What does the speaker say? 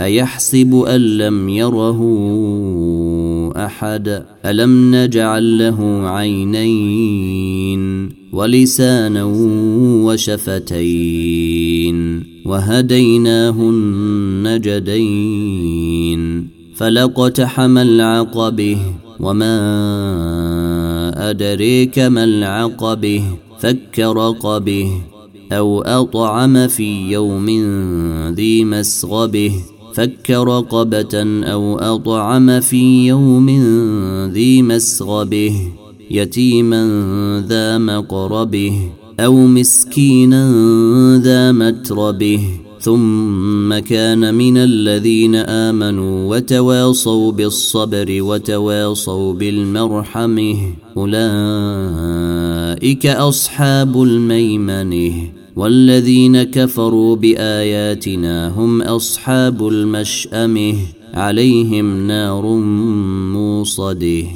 أيحسب أن لم يره أحد؟ ألم نجعل له عينين ولسانا وشفتين وهديناه النجدين فلقتحم العقبة وما أدريك ما العقبة؟ فك رقبه أو أطعم في يوم ذي مسغبه فك رقبة أو أطعم في يوم ذي مسغبه يتيما ذا مقربه أو مسكينا ذا متربه. ثم كان من الذين آمنوا وتواصوا بالصبر وتواصوا بالمرحمه أولئك أصحاب الميمنه. والذين كفروا بآياتنا هم أصحاب المشأمة عليهم نار موصده